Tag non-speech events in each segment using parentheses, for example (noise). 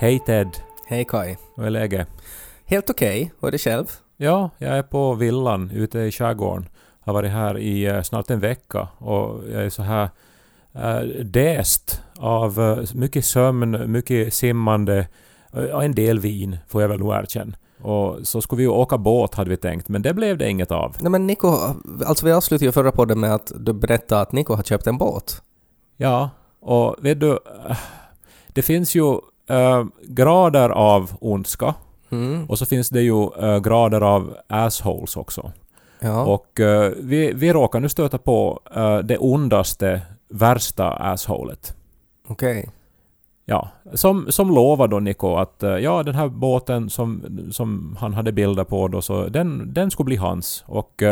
Hej Ted, Hej Kai. hur är läget? Helt okej, och är det själv? Ja, jag är på villan ute i skärgården. Har varit här i eh, snart en vecka och jag är så här uh, däst av eh, mycket sömn, mycket simmande och en del vin, får jag väl nog erkänna. Och så skulle vi ju åka båt hade vi tänkt, men det blev det inget av. Nej men Niko, alltså vi avslutade ju förra podden med att du berättade att Niko har köpt en båt. Ja, och vet du, det finns ju eh, grader av ondska Mm. och så finns det ju eh, grader av assholes också. Ja. Och eh, vi, vi råkar nu stöta på det ondaste, värsta assholet. Okej. Ja, som, som lovar då Niko att ja, den här båten som, som han hade bilder på då, så den, den skulle bli hans. Och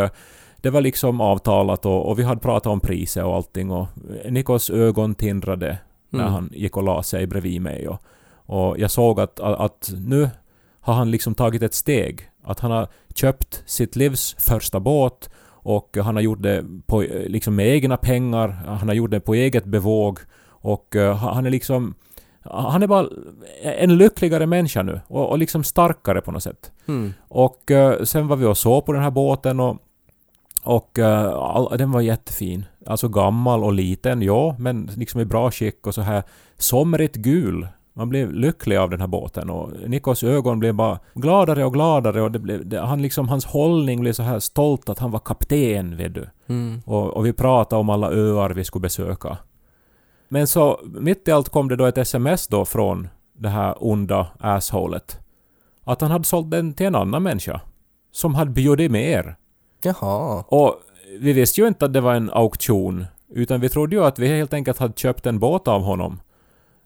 det var liksom avtalat och, och vi hade pratat om priset och allting och Nikos ögon tindrade när Mm. han gick och la sig bredvid mig. Och, och jag såg att, att, att nu har han liksom tagit ett steg. Att han har köpt sitt livs första båt och han har gjort det på, liksom med egna pengar. Han har gjort det på eget bevåg. Och eh, han är liksom... Han är bara en lyckligare människa nu och, och liksom starkare på något sätt. Mm. Och eh, sen var vi och såg på den här båten och, och eh, all, den var jättefin. Alltså gammal och liten, ja, men liksom i bra skick och så här somrigt gul. Man blev lycklig av den här båten och Nikos ögon blev bara gladare och gladare och det blev, det, han liksom, hans hållning blev så här stolt att han var kapten, vet du. Mm. Och, och vi pratade om alla öar vi skulle besöka. Men så mitt i allt kom det då ett sms då från det här onda assholet. Att han hade sålt den till en annan människa. Som hade bjudit mer. Jaha. Och vi visste ju inte att det var en auktion. Utan vi trodde ju att vi helt enkelt hade köpt en båt av honom.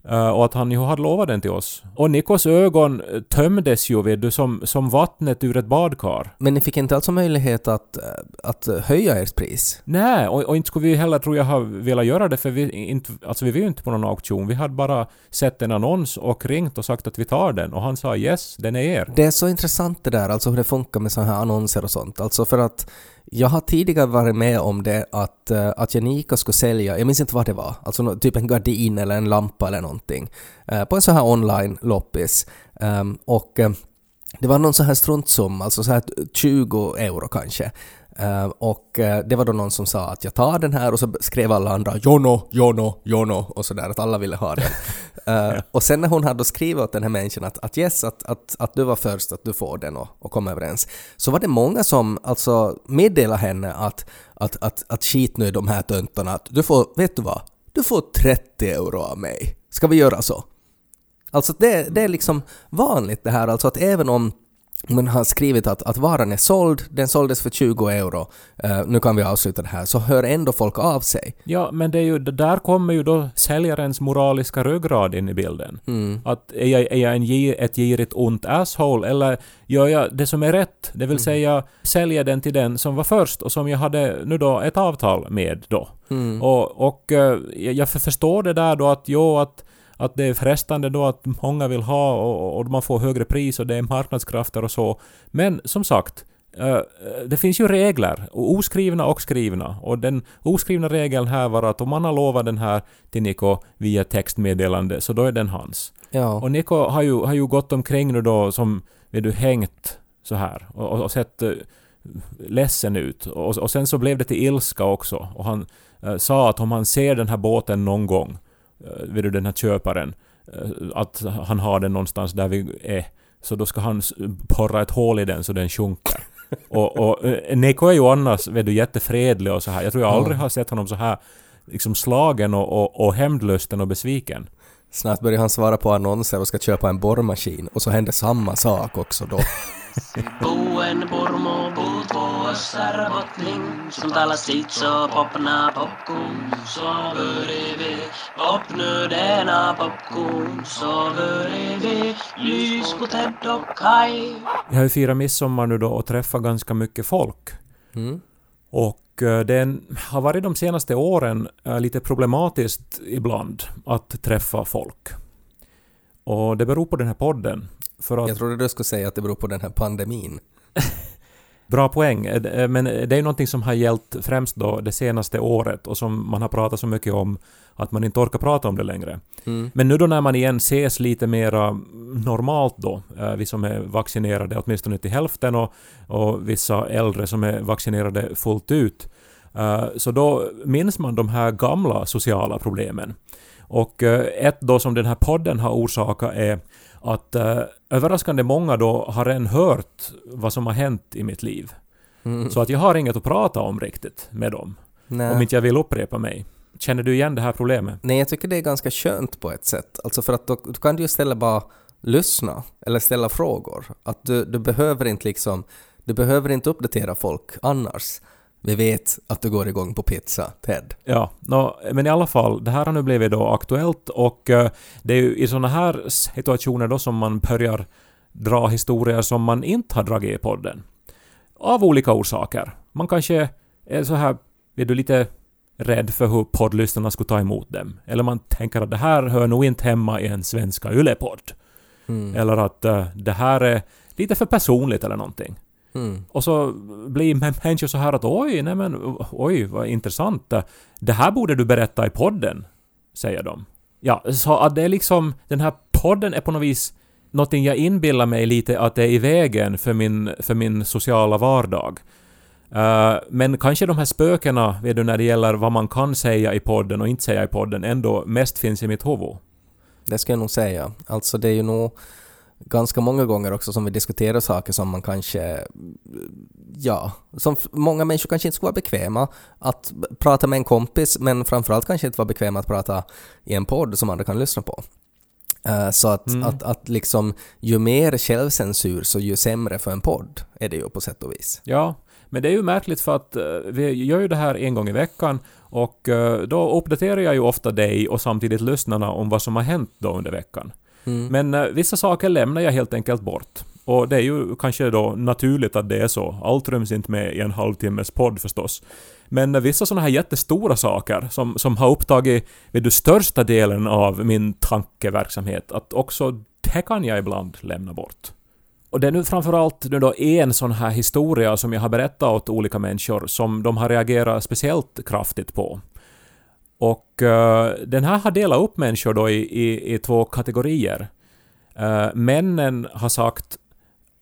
Eh, och att han ju hade lovat den till oss. Och Nikos ögon eh, tömdes ju vet du som, som vattnet ur ett badkar. Men ni fick inte alltså möjlighet att, eh, att höja ert pris? Nej, och, och inte skulle vi heller tror jag ha velat göra det för vi, inte, alltså vi var ju inte på någon auktion. Vi hade bara sett en annons och ringt och sagt att vi tar den och han sa yes, den är er. Det är så intressant det där, alltså hur det funkar med sådana här annonser och sånt. Alltså för att jag har tidigare varit med om det att, eh, att Janika skulle sälja, jag minns inte vad det var, alltså typ en gardin eller en lampa eller någonting, eh, på en sån här online-loppis. Ehm, och eh, det var någon sån här struntsumma, alltså så här 20 euro kanske. Eh, och eh, det var då någon som sa att jag tar den här och så skrev alla andra Jono, Jono, Jono och sådär att alla ville ha den. (laughs) Eh, och sen när hon hade skrivit åt den här människan att, att yes, att, att, att du var först, att du får den och, och kom överens, så var det många som alltså meddelade henne att, att, att, att skit nu i de här töntarna, att du får, vet du vad, du får 30 euro av mig. Ska vi göra så? Alltså det, det är liksom vanligt det här, alltså att även om man har skrivit att, att varan är såld, den såldes för 20 euro, eh, nu kan vi avsluta det här, så hör ändå folk av sig. Ja, men det är ju, där kommer ju då säljarens moraliska ryggrad in i bilden. Att är jag, är jag en, ett girigt ont asshole eller gör jag det som är rätt? Det vill säga sälja den till den som var först och som jag hade nu då ett avtal med då. Och, och eh, jag jag förstår det där då att jo, att att det är frestande då att många vill ha och, och man får högre pris och det är marknadskrafter och så. Men som sagt, eh, det finns ju regler, oskrivna och skrivna. Och den oskrivna regeln här var att om man har lovat den här till Niko via textmeddelande så då är den hans. Ja. Och Niko har ju, har ju gått omkring nu då som, vet du, hängt så här och, och, sett uh, ledsen ut. Och, och sen så blev det till ilska också. Och han eh, sa att om han ser den här båten någon gång, uh, vet du, den här köparen, eh, att han har den någonstans där vi är, så då ska han borra ett hål i den så den sjunker. (laughs) och, och eh, Niko är ju annars vet du, jättefredlig och så här. Jag tror jag aldrig har sett honom så här liksom slagen och, och, och hämndlusten och besviken. Snart börjar han svara på annonser och ska köpa en borrmaskin och så händer samma sak också då. (laughs) Bo en bormo, bo två sarvotning som talar sitt så popna popcorn så bredvid popnöderna popcorn så bredvid lys på Ted och Kai Jag har ju firat midsommar nu då och träffat ganska mycket folk. Och eh, det har varit de senaste åren eh, lite problematiskt ibland att träffa folk. Och det beror på den här podden. För att Jag trodde du skulle säga att det beror på den här pandemin. (laughs) Bra poäng. Eh, Men det är någonting som har gällt främst då det senaste året och som man har pratat så mycket om att man inte orkar prata om det längre. Men nu då när man igen ses lite mera normalt då, eh, vi som är vaccinerade åtminstone till hälften och, och vissa äldre som är vaccinerade fullt ut, eh, så då minns man de här gamla sociala problemen. Och eh, ett då som den här podden har orsakat är att eh, överraskande många då har redan hört vad som har hänt i mitt liv. Så att jag har inget att prata om riktigt med dem. Nej. Om inte jag vill upprepa mig. Känner du igen det här problemet? Nej, jag tycker det är ganska skönt på ett sätt. Alltså för att då, då kan du ju istället bara lyssna eller ställa frågor. Att du, du behöver inte liksom, du behöver inte uppdatera folk annars. Vi vet att du går igång på pizza, Ted. Ja, nå, men i alla fall, det här har nu blivit då aktuellt och eh, det är ju i sådana här situationer då som man börjar dra historier som man inte har dragit i podden. Av olika orsaker. Man kanske är så här, är du lite rädd för hur poddlyssnarna skulle ta emot dem. Eller man tänker att det här hör nog inte hemma i en svenska yllepodd. Eller att eh, det här är lite för personligt eller någonting. Mm. Och så blir mä- (laughs) människor så här att oj, nej men oj, vad intressant. Det här borde du berätta i podden, säger de. Ja, så att det är liksom, den här podden är på något vis någonting jag inbillar mig lite att det är i vägen för min, för min sociala vardag. Eh, men kanske de här spökena, vet du, när det gäller vad man kan säga i podden och inte säga i podden, ändå mest finns i mitt huvud. Det ska jag nog säga. Alltså det är ju nog ganska många gånger också som vi diskuterar saker som man kanske, ja, som många människor kanske inte skulle vara bekväma att prata med en kompis, men framförallt kanske inte vara bekväma att prata i en podd som andra kan lyssna på. Eh, så att, att, att liksom, ju mer självcensur så ju sämre för en podd är det ju på sätt och vis. Ja, men det är ju märkligt för att eh, vi gör ju det här en gång i veckan och eh, då uppdaterar jag ju ofta dig och samtidigt lyssnarna om vad som har hänt då under veckan. Mm. Men eh, vissa saker lämnar jag helt enkelt bort. Och det är ju kanske då naturligt att det är så. Allt ryms inte med i en halvtimmes podd förstås. Men eh, vissa sådana här jättestora saker som, som har upptagit vid du, största delen av min tankeverksamhet, att också det kan jag ibland lämna bort. Och det är nu framförallt nu då en sån här historia som jag har berättat åt olika människor som de har reagerat speciellt kraftigt på. Och uh, den här har delat upp människor då i, i, i två kategorier. Uh, männen har sagt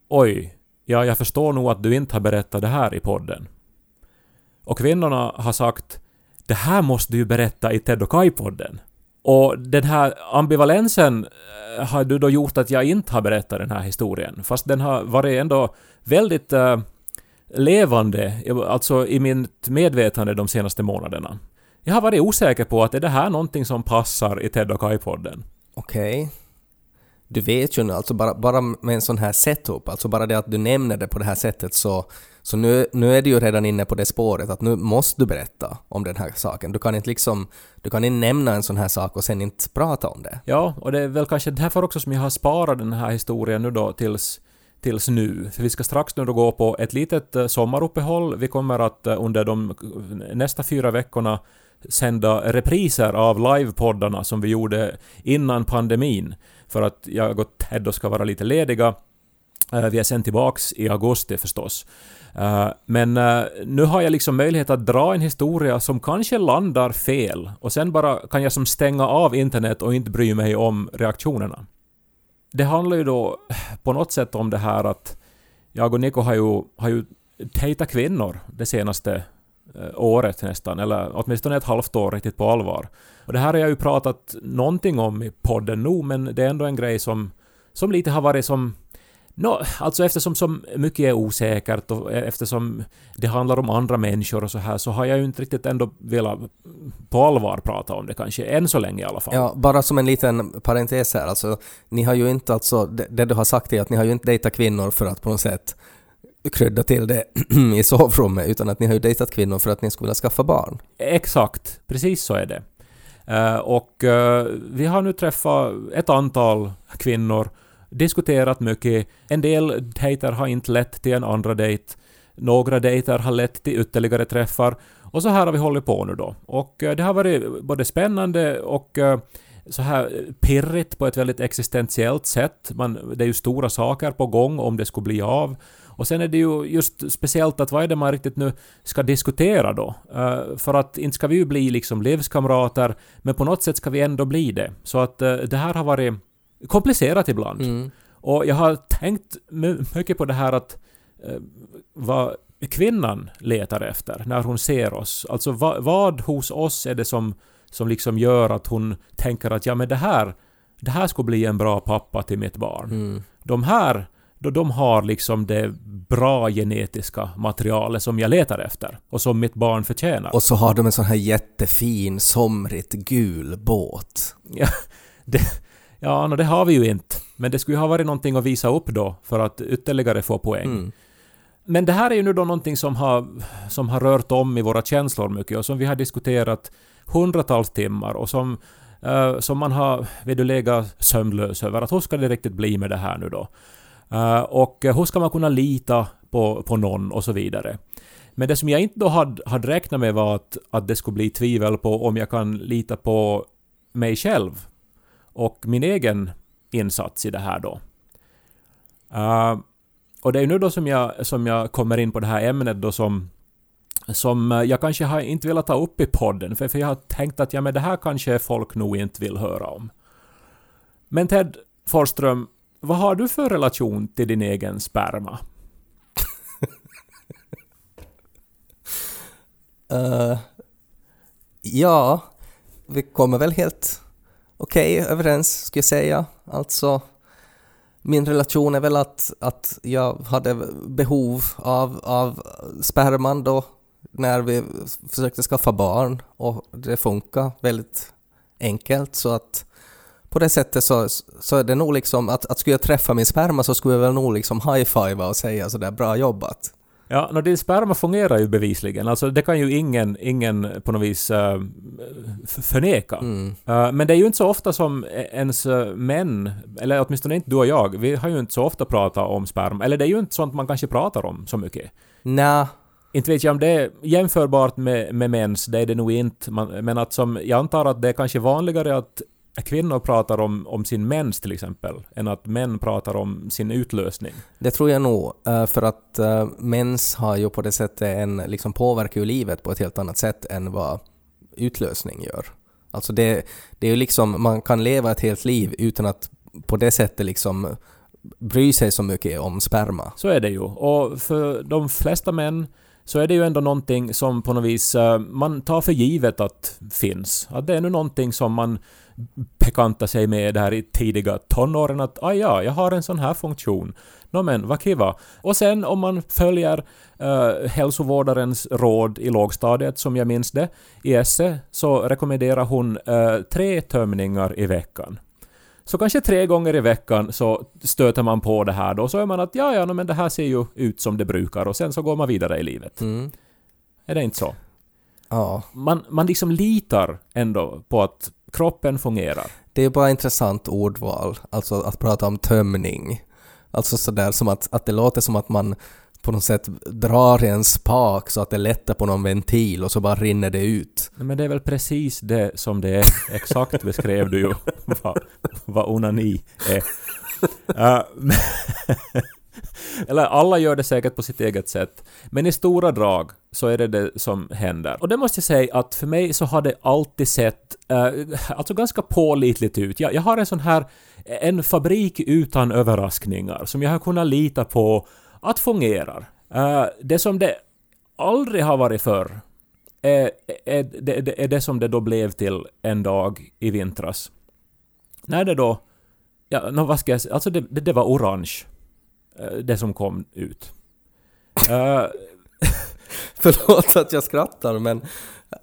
Oj, ja jag förstår nog att du inte har berättat det här i podden. Och kvinnorna har sagt Det här måste du ju berätta i Ted och Kai-podden. Och den här ambivalensen eh, har du då gjort att jag inte har berättat den här historien. Fast den har varit ändå väldigt uh, levande, alltså i mitt medvetande de senaste månaderna. Jag har varit osäker på att är det här någonting som passar i Ted och Kai-podden. Okej. Du vet ju nu, alltså bara, bara med en sån här setup, alltså bara det att du nämner det på det här sättet så, så nu, nu är du ju redan inne på det spåret att nu måste du berätta om den här saken. Du kan inte liksom, du kan inte nämna en sån här sak och sen inte prata om det. Ja, och det är väl kanske därför också som jag har sparat den här historien nu då tills, tills nu. För vi ska strax nu då gå på ett litet eh, sommaruppehåll. Vi kommer att eh, under de nästa fyra veckorna sända repriser av livepoddarna som vi gjorde innan pandemin. För att jag och Ted då ska vara lite lediga. Eh, vi är sen tillbaks i augusti förstås. Eh, men eh, nu har jag liksom möjlighet att dra en historia som kanske landar fel och sen bara kan jag som stänga av internet och inte bry mig om reaktionerna. Det handlar ju då på något sätt om det här att jag och Niko har ju, har ju dejtat kvinnor det senaste Eh, året nästan, eller åtminstone ett halvt år riktigt på allvar. Och det här har jag ju pratat någonting om i podden nu, men det är ändå en grej som, som lite har varit som No, alltså eftersom så mycket är osäkert och e-, eftersom det handlar om andra människor och så här så har jag ju inte riktigt ändå velat på allvar prata om det kanske, än så länge i alla fall. Ja, bara som en liten parentes här, alltså ni har ju inte alltså, det, det du har sagt är att ni har ju inte dejtat kvinnor för att på något sätt krydda till det (clears throat) i sovrummet utan att ni har ju dejtat kvinnor för att ni skulle vilja skaffa barn. Exakt, precis så är det. Eh, och eh, vi har nu träffat ett antal kvinnor, diskuterat mycket. En del dejter har inte lett till en andra dejt. Några dejter har lett till ytterligare träffar. Och så här har vi hållit på nu då. Och eh, det har varit både spännande och så här pirrigt på ett väldigt existentiellt sätt. Man, det är ju stora saker på gång om det skulle bli av. Och sen är det ju just speciellt att vad är det man riktigt nu ska diskutera då? Eh, för att inte ska vi ju bli liksom livskamrater, men på något sätt ska vi ändå bli det. Så att eh, det här har varit komplicerat ibland. Mm. Och jag har tänkt my- mycket på det här att eh, vad kvinnan letar efter när hon ser oss. Alltså vad, vad hos oss är det som, som liksom gör att hon tänker att ja men det här, det här skulle bli en bra pappa till mitt barn. Mm. De här, då de har liksom det bra genetiska materialet som jag letar efter och som mitt barn förtjänar. Och så har de en sån här jättefin, somrigt gul båt. Ja, (laughs) det, ja no, det har vi ju inte. Men det skulle ju ha varit någonting att visa upp då för att ytterligare få poäng. Mm. Men det här är ju nu då någonting som har, som har rört om i våra känslor mycket och som vi har diskuterat hundratals timmar och som, eh, som man har vet du, legat sömnlös över. Att hur ska det riktigt bli med det här nu då? Eh, och hur ska man kunna lita på, på någon och så vidare. Men det som jag inte då hade, hade räknat med var att, att det skulle bli tvivel på om jag kan lita på mig själv och min egen insats i det här då. Uh, och det är nu då som jag, som jag kommer in på det här ämnet då som, som jag kanske har inte velat ta upp i podden, för, för jag har tänkt att ja, men det här kanske folk nog inte vill höra om. Men Ted Forsström, vad har du för relation till din egen sperma? uh, (laughs) ja, vi kommer väl helt okej överens, skulle jag säga. Alltså, min relation är väl att, att jag hade behov av, av sperman då när vi försökte skaffa barn och det funkar väldigt enkelt så att på det sättet så, så är det nog liksom att, att skulle jag träffa min sperma så skulle jag väl nog liksom high-fivea och säga sådär bra jobbat. Ja, no, din sperma fungerar ju bevisligen. Alltså det kan ju ingen, ingen på något vis uh, förneka. Mm. Uh, men det är ju inte så ofta som ens uh, män, eller åtminstone inte du och jag, vi har ju inte så ofta pratat om sperma. Eller det är ju inte sånt man kanske pratar om så mycket. Nja, Inte vet jag om det är jämförbart med, med mens, det är det nog inte. Man, men att som, jag antar att det är kanske vanligare att kvinnor pratar om, om sin mens till exempel, än att män pratar om sin utlösning. Det tror jag nog, eh, för att uh, mens har ju på det sättet en, liksom påverkar ju livet på ett helt annat sätt än vad utlösning gör. Alltså det, det är ju liksom, man kan leva ett helt liv utan att på det sättet liksom bry sig så mycket om sperma. Så är det ju. Och för de flesta män så är det ju ändå någonting som på något vis eh, man tar för givet att finns. Att det är nu någonting som man bekantar sig med där i tidiga tonåren att ah ja, jag har en sån här funktion. Nå men, vad kiva. Och sen om man följer uh, hälsovårdarens råd i lågstadiet, som jag minns det, i esse, så rekommenderar hon uh, tre tömningar i veckan. Så kanske tre gånger i veckan så stöter man på det här då, så är man att ja, ja, no, men det här ser ju ut som det brukar och sen så går man vidare i livet. Mm. Är det inte så? Ja, Man, man liksom litar ändå på att kroppen fungerar. det är bara intressant ordval, alltså att prata om tömning. Alltså sådär som att, att det låter som att man på något sätt drar i en spak så att det lättar på någon ventil och så bara rinner det ut. Men det är väl precis det som det är. (laughs) Exakt beskrev du ju (laughs) vad, vad onani är. (laughs) Uh, eller alla gör det säkert på sitt eget sätt. Men i stora drag så är det det som händer. Och det måste jag säga att för mig så har det alltid sett eh, alltså ganska pålitligt ut. Jag, jag har en sån här, en fabrik utan överraskningar som jag har kunnat lita på att fungerar. Eh, det som det aldrig har varit förr är, är, det, det, är det som det då blev till en dag i vintras. När det då... Ja, no, vad ska jag säga? Alltså det, det, det var orange eh, Det som kom ut. (laughs) Eh, Förlåt att jag skrattar men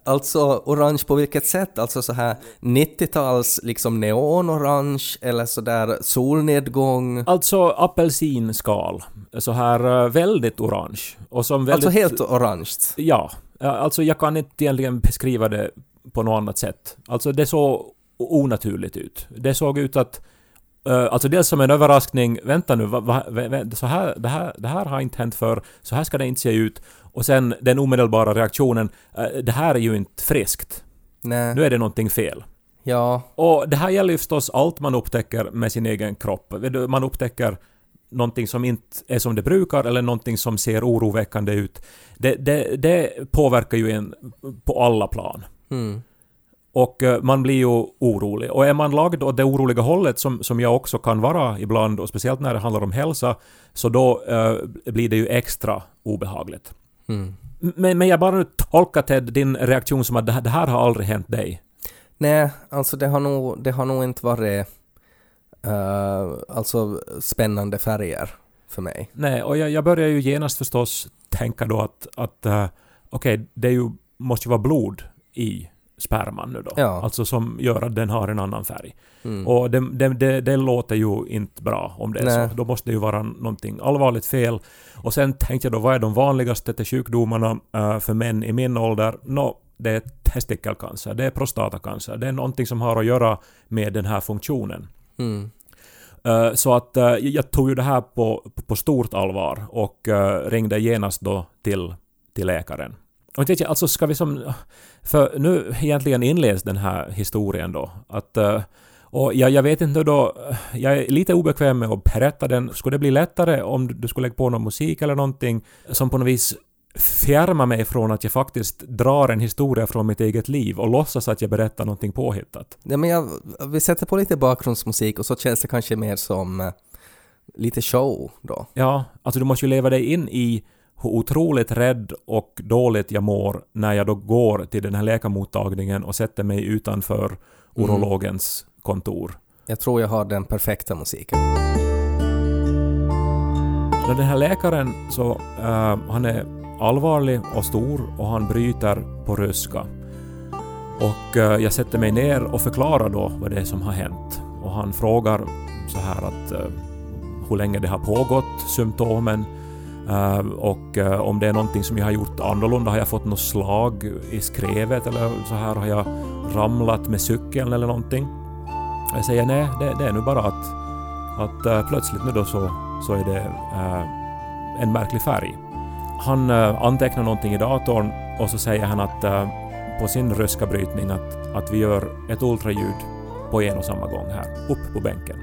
Alltså orange på vilket sätt? Alltså så här 90-tals liksom neonorange eller så där solnedgång? Alltså apelsinskal. Så här eh, väldigt orange. Och som väldigt... Alltså helt orange? Ja. Ja, Alltså jag kan inte egentligen beskriva det på något annat sätt. Alltså det såg onaturligt ut. Det såg ut att... eh, alltså dels som en överraskning, vänta nu, va, va, va, så här, det, här, det här har inte hänt för så här ska det inte se ut. Och sen den omedelbara reaktionen, eh, det här är ju inte friskt. Nej. Nu är det någonting fel. Ja. Och det här gäller ju förstås allt man upptäcker med sin egen kropp. Man upptäcker någonting som inte är som det brukar eller någonting som ser oroväckande ut. Det, det, det påverkar ju en på alla plan. Mm. Och eh, man blir ju orolig. Och är man lagd åt det oroliga hållet, som, som jag också kan vara ibland, och speciellt när det handlar om hälsa, så då eh, blir det ju extra obehagligt. Mm. Men, men jag bara tolkar Ted din reaktion som att det här, det här har aldrig hänt dig. Nej, alltså det har nog, det har nog inte varit eh, alltså spännande färger för mig. Nej, och jag, jag börjar ju genast förstås tänka då att, att uh, okej, det är ju, måste ju vara blod i sperman nu då. Ja. Alltså som gör att den har en annan färg. Mm. Och det, det, det, det låter ju inte bra om det är Nej. så. Då måste det ju vara någonting allvarligt fel. Och sen tänkte jag då, vad är de vanligaste till sjukdomarna eh, för män i min ålder? Nå, det är testikelcancer, det är prostatacancer, det är någonting som har att göra med den här funktionen. Mm. Eh, Så att eh, jag tog ju det här på, på stort allvar och ringde genast då till, till läkaren. Och vet jag, alltså ska vi som... För nu egentligen inleds den här historien då. Att, eh, och jag, jag vet inte då, jag är lite obekväm med att berätta den. Skulle det bli lättare om du skulle lägga på någon musik eller någonting som på något vis fjärmar mig från att jag faktiskt drar en historia från mitt eget liv och låtsas att jag berättar någonting påhittat? Ja, men jag, vi sätter på lite bakgrundsmusik och så känns det kanske mer som eh, lite show då. Ja, alltså du måste ju leva dig in i hur otroligt rädd och dåligt jag mår när jag då går till den här läkarmottagningen och sätter mig utanför urologens kontor. Jag tror jag har den perfekta musiken. När den här läkaren så, eh, han är allvarlig och stor och han bryter på ryska. Och eh, jag sätter mig ner och förklarar då vad det är som har hänt. Och han frågar så här att eh, hur länge det har pågått, symptomen, Eh, och eh, om det är någonting som jag har gjort annorlunda. Har jag fått något slag i skrevet eller så här? Har jag ramlat med cykeln eller någonting? Jag säger nej, det, det är nu bara att, att eh, plötsligt nu då så, så är det en märklig färg. Han antecknar någonting i datorn och så säger han att på sin ryska brytning att, att vi gör ett ultraljud på en och samma gång här, upp på bänken.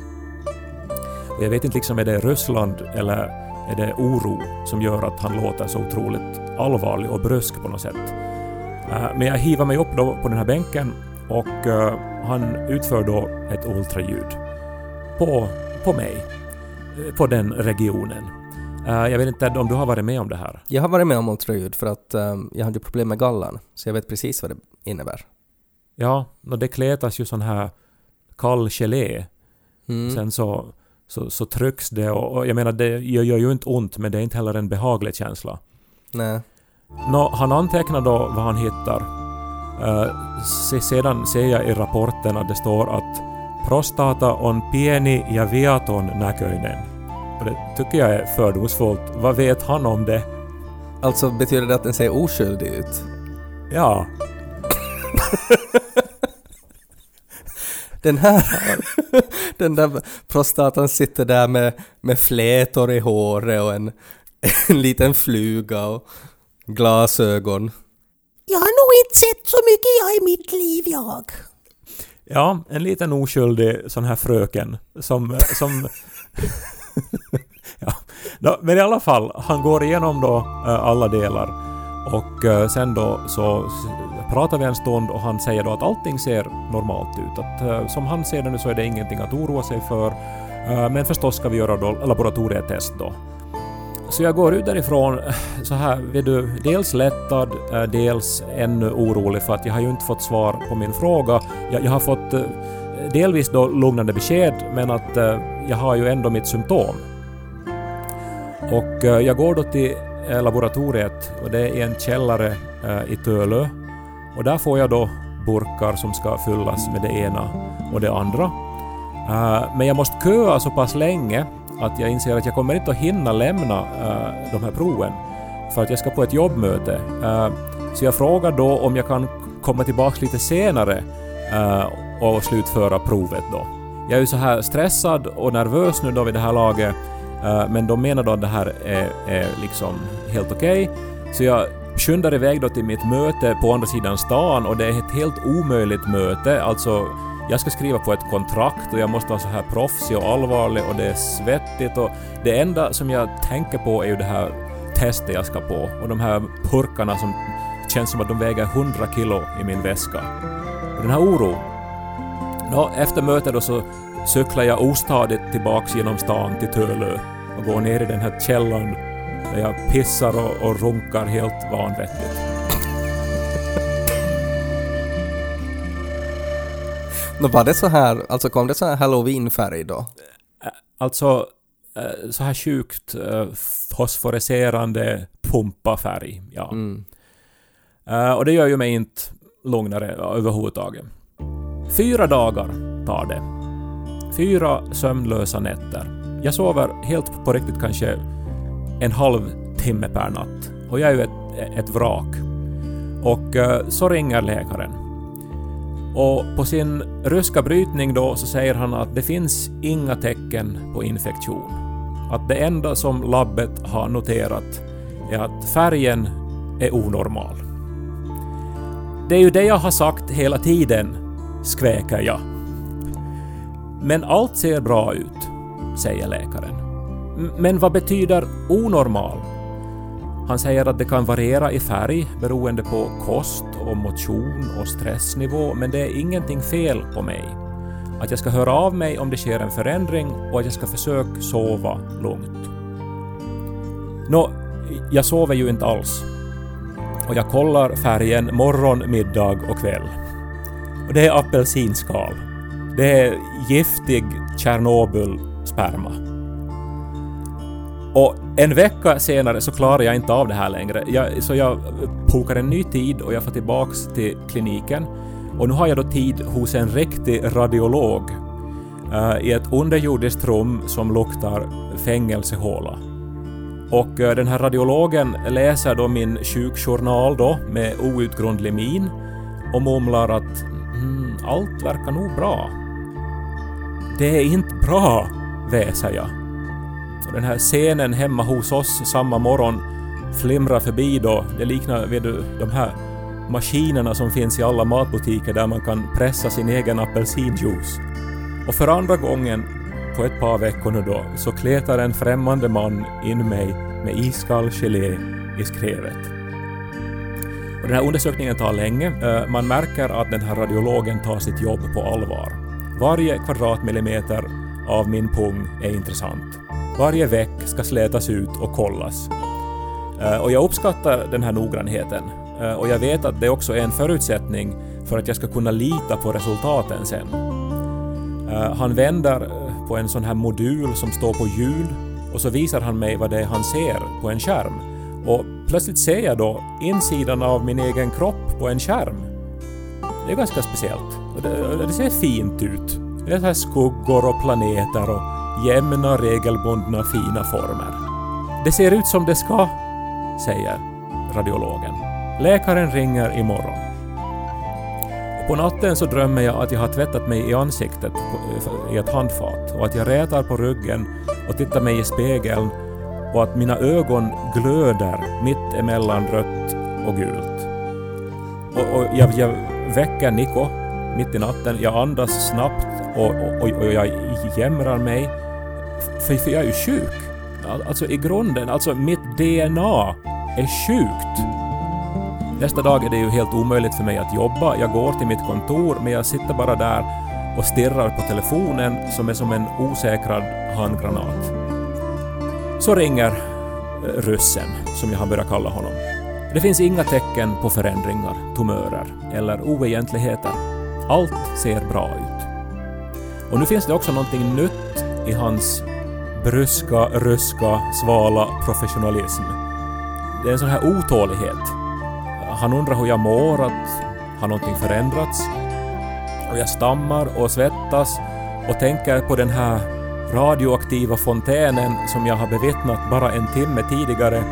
Och jag vet inte liksom, är det Ryssland eller är det oro som gör att han låter så otroligt allvarlig och brysk på något sätt. Eh, Men jag hivar mig upp då på den här bänken och eh, han utför då ett ultraljud på, på mig, eh, på den regionen. Jag vet inte om du har varit med om det här? Jag har varit med om ultraljud för att jag hade problem med gallan, så jag vet precis vad det innebär. Ja, och det kletas ju sån här kall gelé. Mm. Sen så, så, så trycks det och, och jag menar det gör, gör ju inte ont men det är inte heller en behaglig känsla. Nej. Nå, han antecknar då vad han hittar. Se, sedan ser jag i rapporten att det står att prostata on pieni ja viaton näköinen. Och det tycker jag är fördomsfullt. Vad vet han om det? Alltså betyder det att den ser oskyldig ut? Ja, (laughs) Den här, (laughs) den där prostatan sitter där med, med flätor i håret och en, (laughs) en liten fluga och glasögon. Jag har nog inte sett så mycket jag i mitt liv jag. ja, en liten oskyldig sån här fröken som... som (laughs) ja. Men i alla fall, han går igenom då eh, alla delar och eh, sen då så pratar vi en stund och han säger då att allting ser normalt ut. Att eh, som han ser det nu så är det ingenting att oroa sig för. Eh, men förstås ska vi göra då laboratorietest då. Så jag går ut därifrån eh, så här, vet du, dels lättad, dels ännu orolig för att jag har ju inte fått svar på min fråga. Jag, jag har fått delvis då lugnande besked men att jag har ju ändå mitt symptom. Och jag går då till laboratoriet och det är i en källare i Tölö. Och där får jag då burkar som ska fyllas med det ena och det andra. Eh, men jag måste köa så pass länge att jag inser att jag kommer inte att hinna lämna eh, de här proven för att jag ska på ett jobbmöte. Eh, så jag frågar då om jag kan komma tillbaka lite senare och slutföra provet då. Jag är ju så här stressad och nervös nu då vid det här laget men de menar då att det här är, är liksom helt okej. Så jag skyndar iväg då till mitt möte på andra sidan stan och det är ett helt omöjligt möte. Alltså, jag ska skriva på ett kontrakt och jag måste vara så här proffsig och allvarlig och det är svettigt och det enda som jag tänker på är ju det här testet jag ska på och de här purkarna som känns som att de väger 100 kilo i min väska. Och den här oron. Nå, efter mötet då så cyklar jag ostadigt tillbaks genom stan till Tölö och går ner i den här källaren där jag pissar och, och runkar helt vanvettigt. Nå var det så här, alltså kom det så här halloweenfärg då? Alltså så här sjukt fosforescerande pumpafärg. Ja. Mm. Och det gör ju mig inte lugnare överhuvudtaget. Fyra dagar tar det. Fyra sömnlösa nätter. Jag sover helt på riktigt kanske en halv timme per natt. Och jag är ju ett, ett vrak. Och eh, så ringer läkaren. Och på sin ryska brytning då så säger han att det finns inga tecken på infektion. Att det enda som labbet har noterat är att färgen är onormal. Det är ju det jag har sagt hela tiden, skväker jag. Men allt ser bra ut, säger läkaren. Men vad betyder onormal? Han säger att det kan variera i färg beroende på kost och motion och stressnivå, men det är ingenting fel på mig. Att jag ska höra av mig om det sker en förändring och att jag ska försöka sova lugnt. Nå, jag sover ju inte alls. Och jag kollar färgen morgon, middag och kväll. Och det är apelsinskal. Det är giftig Tjernobyl-sperma. Och en vecka senare så klarar jag inte av det här längre. Jag, så jag bokar en ny tid och jag får tillbaks till kliniken. Och nu har jag då tid hos en riktig radiolog uh, i ett underjordiskt rum som luktar fängelsehåla. Och uh, den här radiologen läser då min sjukjournal då med outgrundlig min och mumlar att mm, allt verkar nog bra. Det är inte bra, väser jag. Och den här scenen hemma hos oss samma morgon flimrar förbi då. Det liknar vid du, de här maskinerna som finns i alla matbutiker där man kan pressa sin egen apelsinjuice. Och för andra gången på ett par veckor nu då så kletar en främmande man in mig med iskall gelé i skrevet. Och den här undersökningen tar länge. Eh, man märker att den här radiologen tar sitt jobb på allvar. Varje kvadratmillimeter av min pung är intressant. Varje veck ska slätas ut och kollas. Eh, och jag uppskattar den här noggrannheten. Eh, och jag vet att det också är en förutsättning för att jag ska kunna lita på resultaten sen. Eh, han vänder på en sån här modul som står på hjul och så visar han mig vad det är han ser på en skärm. Och plötsligt ser jag då insidan av min egen kropp på en skärm. Det är ganska speciellt. Det, det ser fint ut. Det är så här skuggor och planeter och jämna, regelbundna, fina former. Det ser ut som det ska, säger radiologen. Läkaren ringer imorgon. Och på natten så drömmer jag att jag har tvättat mig i ansiktet eh, i ett handfat och att jag rätar på ryggen och tittar mig i spegeln och att mina ögon glöder mitt emellan rött och gult. Och, och jag, jag väcker Niko mitt i natten. Jag andas snabbt och, och, och jag jämrar mig. För, för jag är ju sjuk. Alltså i grunden, alltså mitt DNA är sjukt. Nästa dag är det ju helt omöjligt för mig att jobba. Jag går till mitt kontor men jag sitter bara där och stirrar på telefonen som är som en osäkrad handgranat. Så ringer eh, ryssen, som jag har börjat kalla honom. Det finns inga tecken på förändringar, tumörer eller oegentligheter. Allt ser bra ut. Och nu finns det också någonting nytt i hans bryska, ryska, svala professionalism. Det är en sån här otålighet. Han undrar hur jag mår, att har någonting förändrats? Och jag stammar och svettas och tänker på den här radioaktiva fontänen som jag har bevittnat bara en timme tidigare.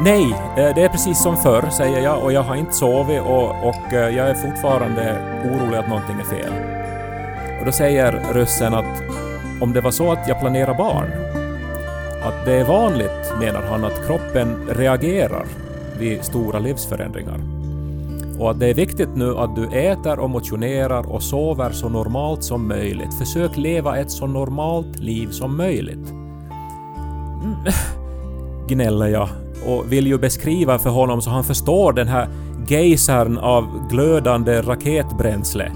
Nej, eh, det är precis som förr, säger jag, och jag har inte sovit och, och eh, jag är fortfarande orolig att någonting är fel. Och då säger ryssen att om det var så att jag planerar barn, att det är vanligt, menar han, att kroppen reagerar vid stora livsförändringar. Och att det är viktigt nu att du äter och motionerar och sover så normalt som möjligt. Försök leva ett så normalt liv som möjligt. Mm. (laughs) Gnäller jag och vill ju beskriva för honom så han förstår den här gejsern av glödande raketbränsle.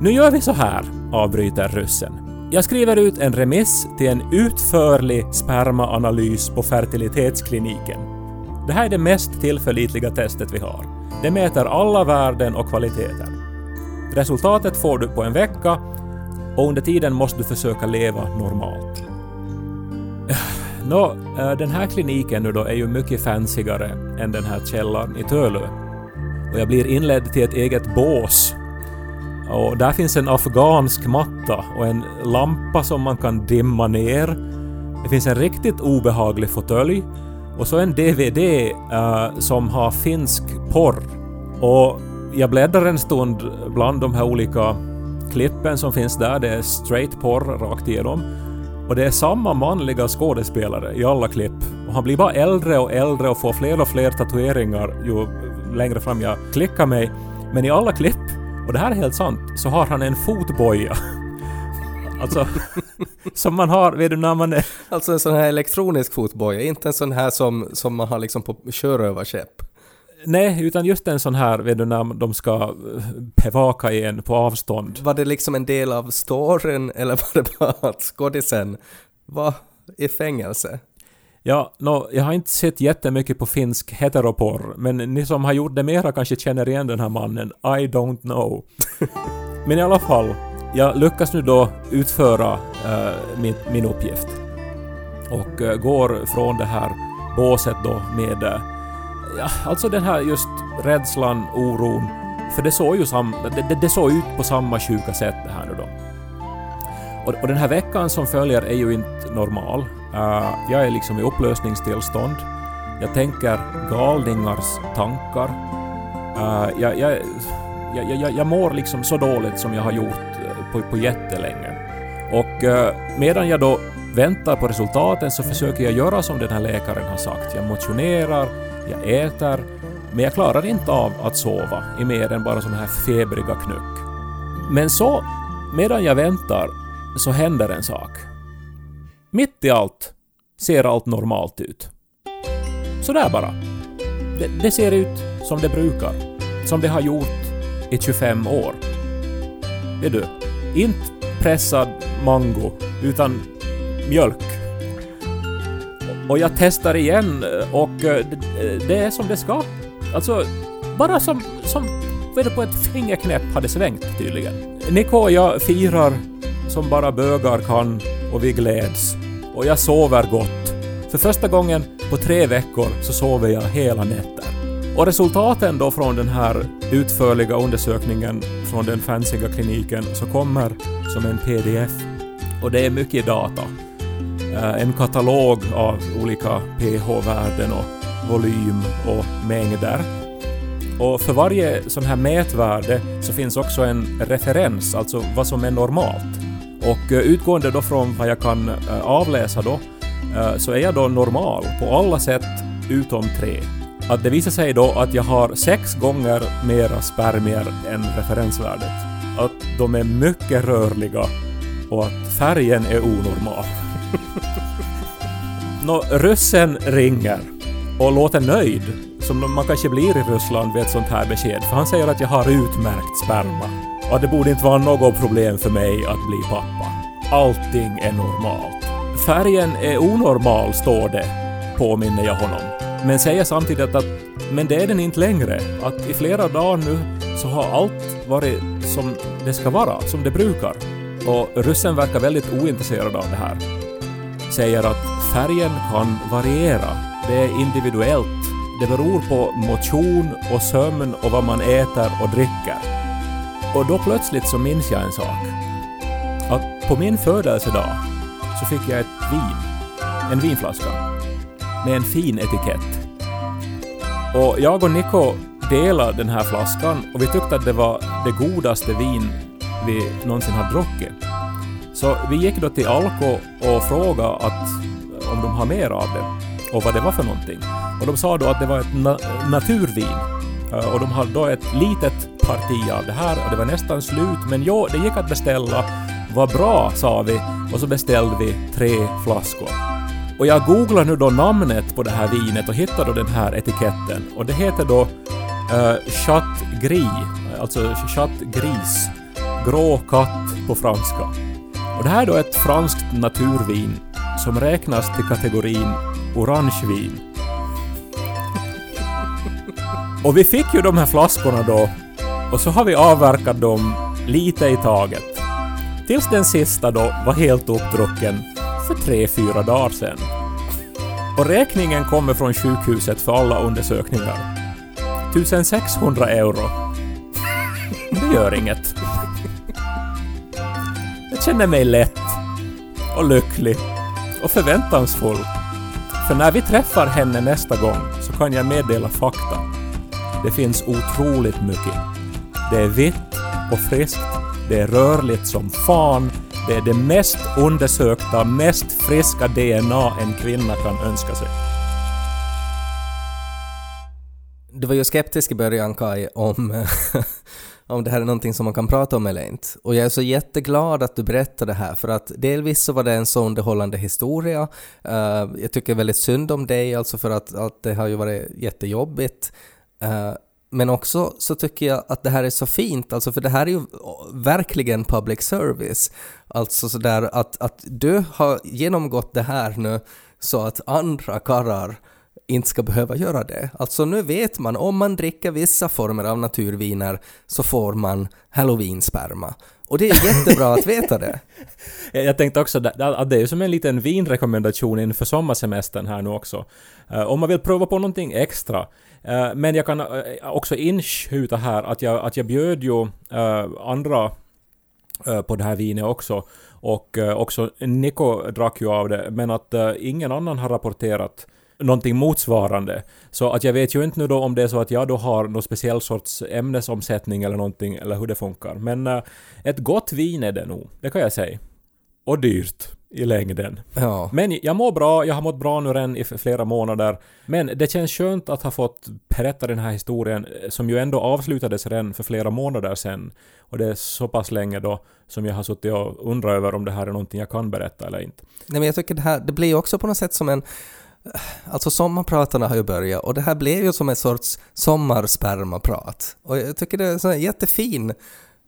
Nu gör vi så här, avbryter ryssen. Jag skriver ut en remiss till en utförlig spermaanalys på fertilitetskliniken. Det här är det mest tillförlitliga testet vi har. Det mäter alla värden och kvaliteter. Resultatet får du på en vecka och under tiden måste du försöka leva normalt. (sighs) Nå, eh, den här kliniken nu då är ju mycket fancyare än den här källaren i Tölö. Och jag blir inledd till ett eget bås. Och där finns en afghansk matta och en lampa som man kan dimma ner. Det finns en riktigt obehaglig fåtölj och så en DVD uh, eh, som har finsk porr. Och jag bläddrar en stund bland de här olika klippen som finns där. Det är straight porr rakt igenom. Och det är samma manliga skådespelare i alla klipp. Och han blir bara äldre och äldre och får fler och fler tatueringar ju längre fram jag klickar mig. Men i alla klipp, och det här är helt sant, så har han en fotboja. Alltså, som man har, vet du, när man är... Alltså en sån här elektronisk fotboja, inte en sån här som, som man har liksom på sjörövarskepp. Nej, utan just en sån här, vet du, när de ska eh, bevaka en på avstånd. Var det liksom en del av storyn eller var det bara att skådisen var i fängelse? Ja, nå, jag har inte sett jättemycket på finsk heteroporr, men ni som har gjort det mera kanske känner igen den här mannen. I don't know. (laughs) men i alla fall, jag lyckas nu då utföra eh, min, min uppgift. Och eh, går från det här båset då med eh, ja, alltså den här just rädslan, oron. För det såg ju sam, det, det, det såg ut på samma sjuka sätt det här nu då. Och, och den här veckan som följer är ju inte normal. Uh, jag är liksom i upplösningstillstånd. Jag tänker galningars tankar. Uh, jag, jag, jag, jag, jag mår liksom så dåligt som jag har gjort eh, på, på jättelänge. Och uh, medan jag då väntar på resultaten så försöker jag göra som den här läkaren har sagt. Jag motionerar, jag äter, men jag klarar inte av att sova i mer än bara sådana här febriga knyck. Men så, medan jag väntar, så händer en sak. Mitt i allt ser allt normalt ut. Sådär bara. Det, det ser ut som det brukar. Som det har gjort i 25 år. Vet du? Inte pressad mango, utan mjölk. Och jag testar igen och eh, det- eh, det är som det ska. Alltså, bara som, som vet du, på ett fingerknäpp hade svängt tydligen. Nico och jag firar som bara bögar kan och vi gläds. Och jag sover gott. För första gången på tre veckor så sover jag hela nätter. Och resultaten då från den här utförliga undersökningen från den fancyga kliniken så kommer som en pdf. Och det är mycket data. Eh, en katalog av olika pH-värden och volym och mängder. Och för varje sån här mätvärde så finns också en referens, alltså vad som är normalt. Och eh, utgående då från vad jag kan eh, avläsa då, eh, så är jag då normal på alla sätt utom tre. Att det visar sig då att jag har sex gånger mera spermier än referensvärdet. Att de är mycket rörliga och att färgen är onormal. (laughs) Nå, ryssen ringer och låter nöjd, som man kanske blir i Ryssland vid ett sånt här besked, för han säger att jag har utmärkt sperma att det borde inte vara något problem för mig att bli pappa. Allting är normalt. Färgen är onormal, står det, påminner jag honom. Men säger samtidigt att men det är den inte längre. Att i flera dagar nu så har allt varit som det ska vara, som det brukar. Och ryssen verkar väldigt ointresserad av det här säger att färgen kan variera. Det är individuellt det beror på motion och sömn och vad man äter och dricker. Och då plötsligt så minns jag en sak. Att på min födelsedag så fick jag ett vin. En vinflaska. Med en fin etikett. Och jag och Niko delade den här flaskan och vi tyckte att det var det godaste vin vi någonsin har druckit. Så vi gick då till Alko och frågade att om de har mer av det och vad det var för någonting. Och de sa då att det var ett na naturvin. Eh, och de hade då ett litet parti av det här och det var nästan slut men jo, det gick att beställa. Vad bra, sa vi och så beställde vi tre flaskor. Och jag googlar nu då namnet på det här vinet och hittar då den här etiketten och det heter då eh, uh, Chat Gris, alltså Chat Gris, grå katt på franska. Och det här är då ett franskt naturvin som räknas till kategorin orangevin. Och vi fick ju de här flaskorna då och så har vi avverkat dem lite i taget. Tills den sista då var helt uppdrucken för tre, fyra dagar sedan. Och räkningen kommer från sjukhuset för alla undersökningar. 1600 euro. (laughs) Det gör inget. Jag känner mig lätt och lycklig och förväntansfull. För när vi träffar henne nästa gång så kan jag meddela fakta. Det finns otroligt mycket. Det är vitt och friskt. Det är rörligt som fan. Det är det mest undersökta, mest friska DNA en kvinna kan önska sig. Du var ju skeptisk i början Kai om, (laughs) om det här är någonting som man kan prata om eller inte. Och jag är så jätteglad att du berättade det här för att delvis så var det en så underhållande historia. Eh, jag tycker väldigt synd om dig alltså för att, att det har ju varit jättejobbigt. Eh, men också så tycker jag att det här är så fint, alltså för det här är ju verkligen public service. Alltså sådär att, att du har genomgått det här nu så att andra karlar inte ska behöva göra det. Alltså nu vet man, om man dricker vissa former av naturviner så får man halloween-sperma. Och det är jättebra att veta det. (laughs) Jag tänkte också att det är ju som en liten vinrekommendation inför sommarsemestern här nu också. Eh, om man vill prova på någonting extra. Eh, men jag kan eh, också inskjuta här att jag, att jag bjöd ju andra på det här vinet också. Och också Niko drack ju av det, men att ingen annan har rapporterat någonting motsvarande. Så att jag vet ju inte nu då om det är så att jag då har någon speciell sorts ämnesomsättning eller någonting, eller hur det funkar. Men eh, ett gott vin är det nog, det kan jag säga. Och dyrt i längden. Ja. Men jag mår bra, jag har mått bra nu redan i flera månader. Men det känns skönt att ha fått berätta den här historien eh, som ju ändå avslutades redan för flera månader sedan. Och det är så pass länge då som jag har suttit och undrat över om det här är någonting jag kan berätta eller inte. Nej men jag tycker det här, det blir ju också på något sätt som en Alltså sommarpratarna har ju börjat och det här blev ju som en sorts sommarspermaprat. Och jag tycker det är så här jättefin,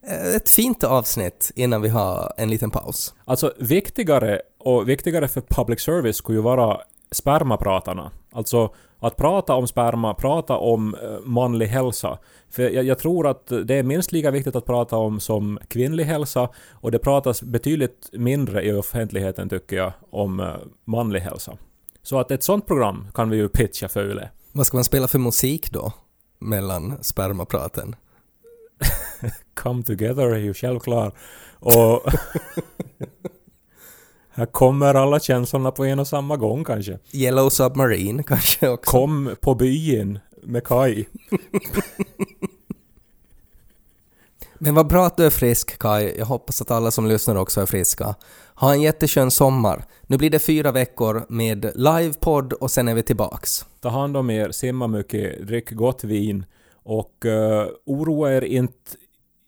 eh, ett fint avsnitt innan vi har en liten paus. Alltså viktigare och viktigare för public service skulle ju vara spermapratarna. Alltså att prata om sperma, prata om eh, manlig hälsa. För jag, jag tror att det är minst lika viktigt att prata om som kvinnlig hälsa och det pratas betydligt mindre i offentligheten tycker jag om eh, manlig hälsa. Så att ett sånt program kan vi ju pitcha för Yle. Vad ska man spela för musik då? Mellan spermapraten? (laughs) Come Together är ju självklar. Och (laughs) här kommer alla känslorna på en och samma gång kanske. Yellow Submarine (laughs) kanske också? Kom på byn med Kai. Men vad bra att du är frisk Kai. Jag hoppas att alla som lyssnar också är friska. Ha en jätteskön sommar. Nu blir det fyra veckor med livepodd och sen är vi tillbaks. Ta hand om er, simma mycket, drick gott vin och uh, oroa er inte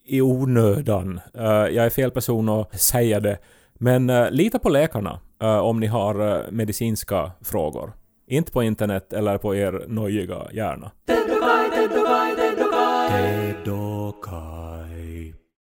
i onödan. Uh, jag är fel person att säga det. Men uh, lita på läkarna uh, om ni har uh, medicinska frågor. Inte på internet eller på er nojiga hjärna.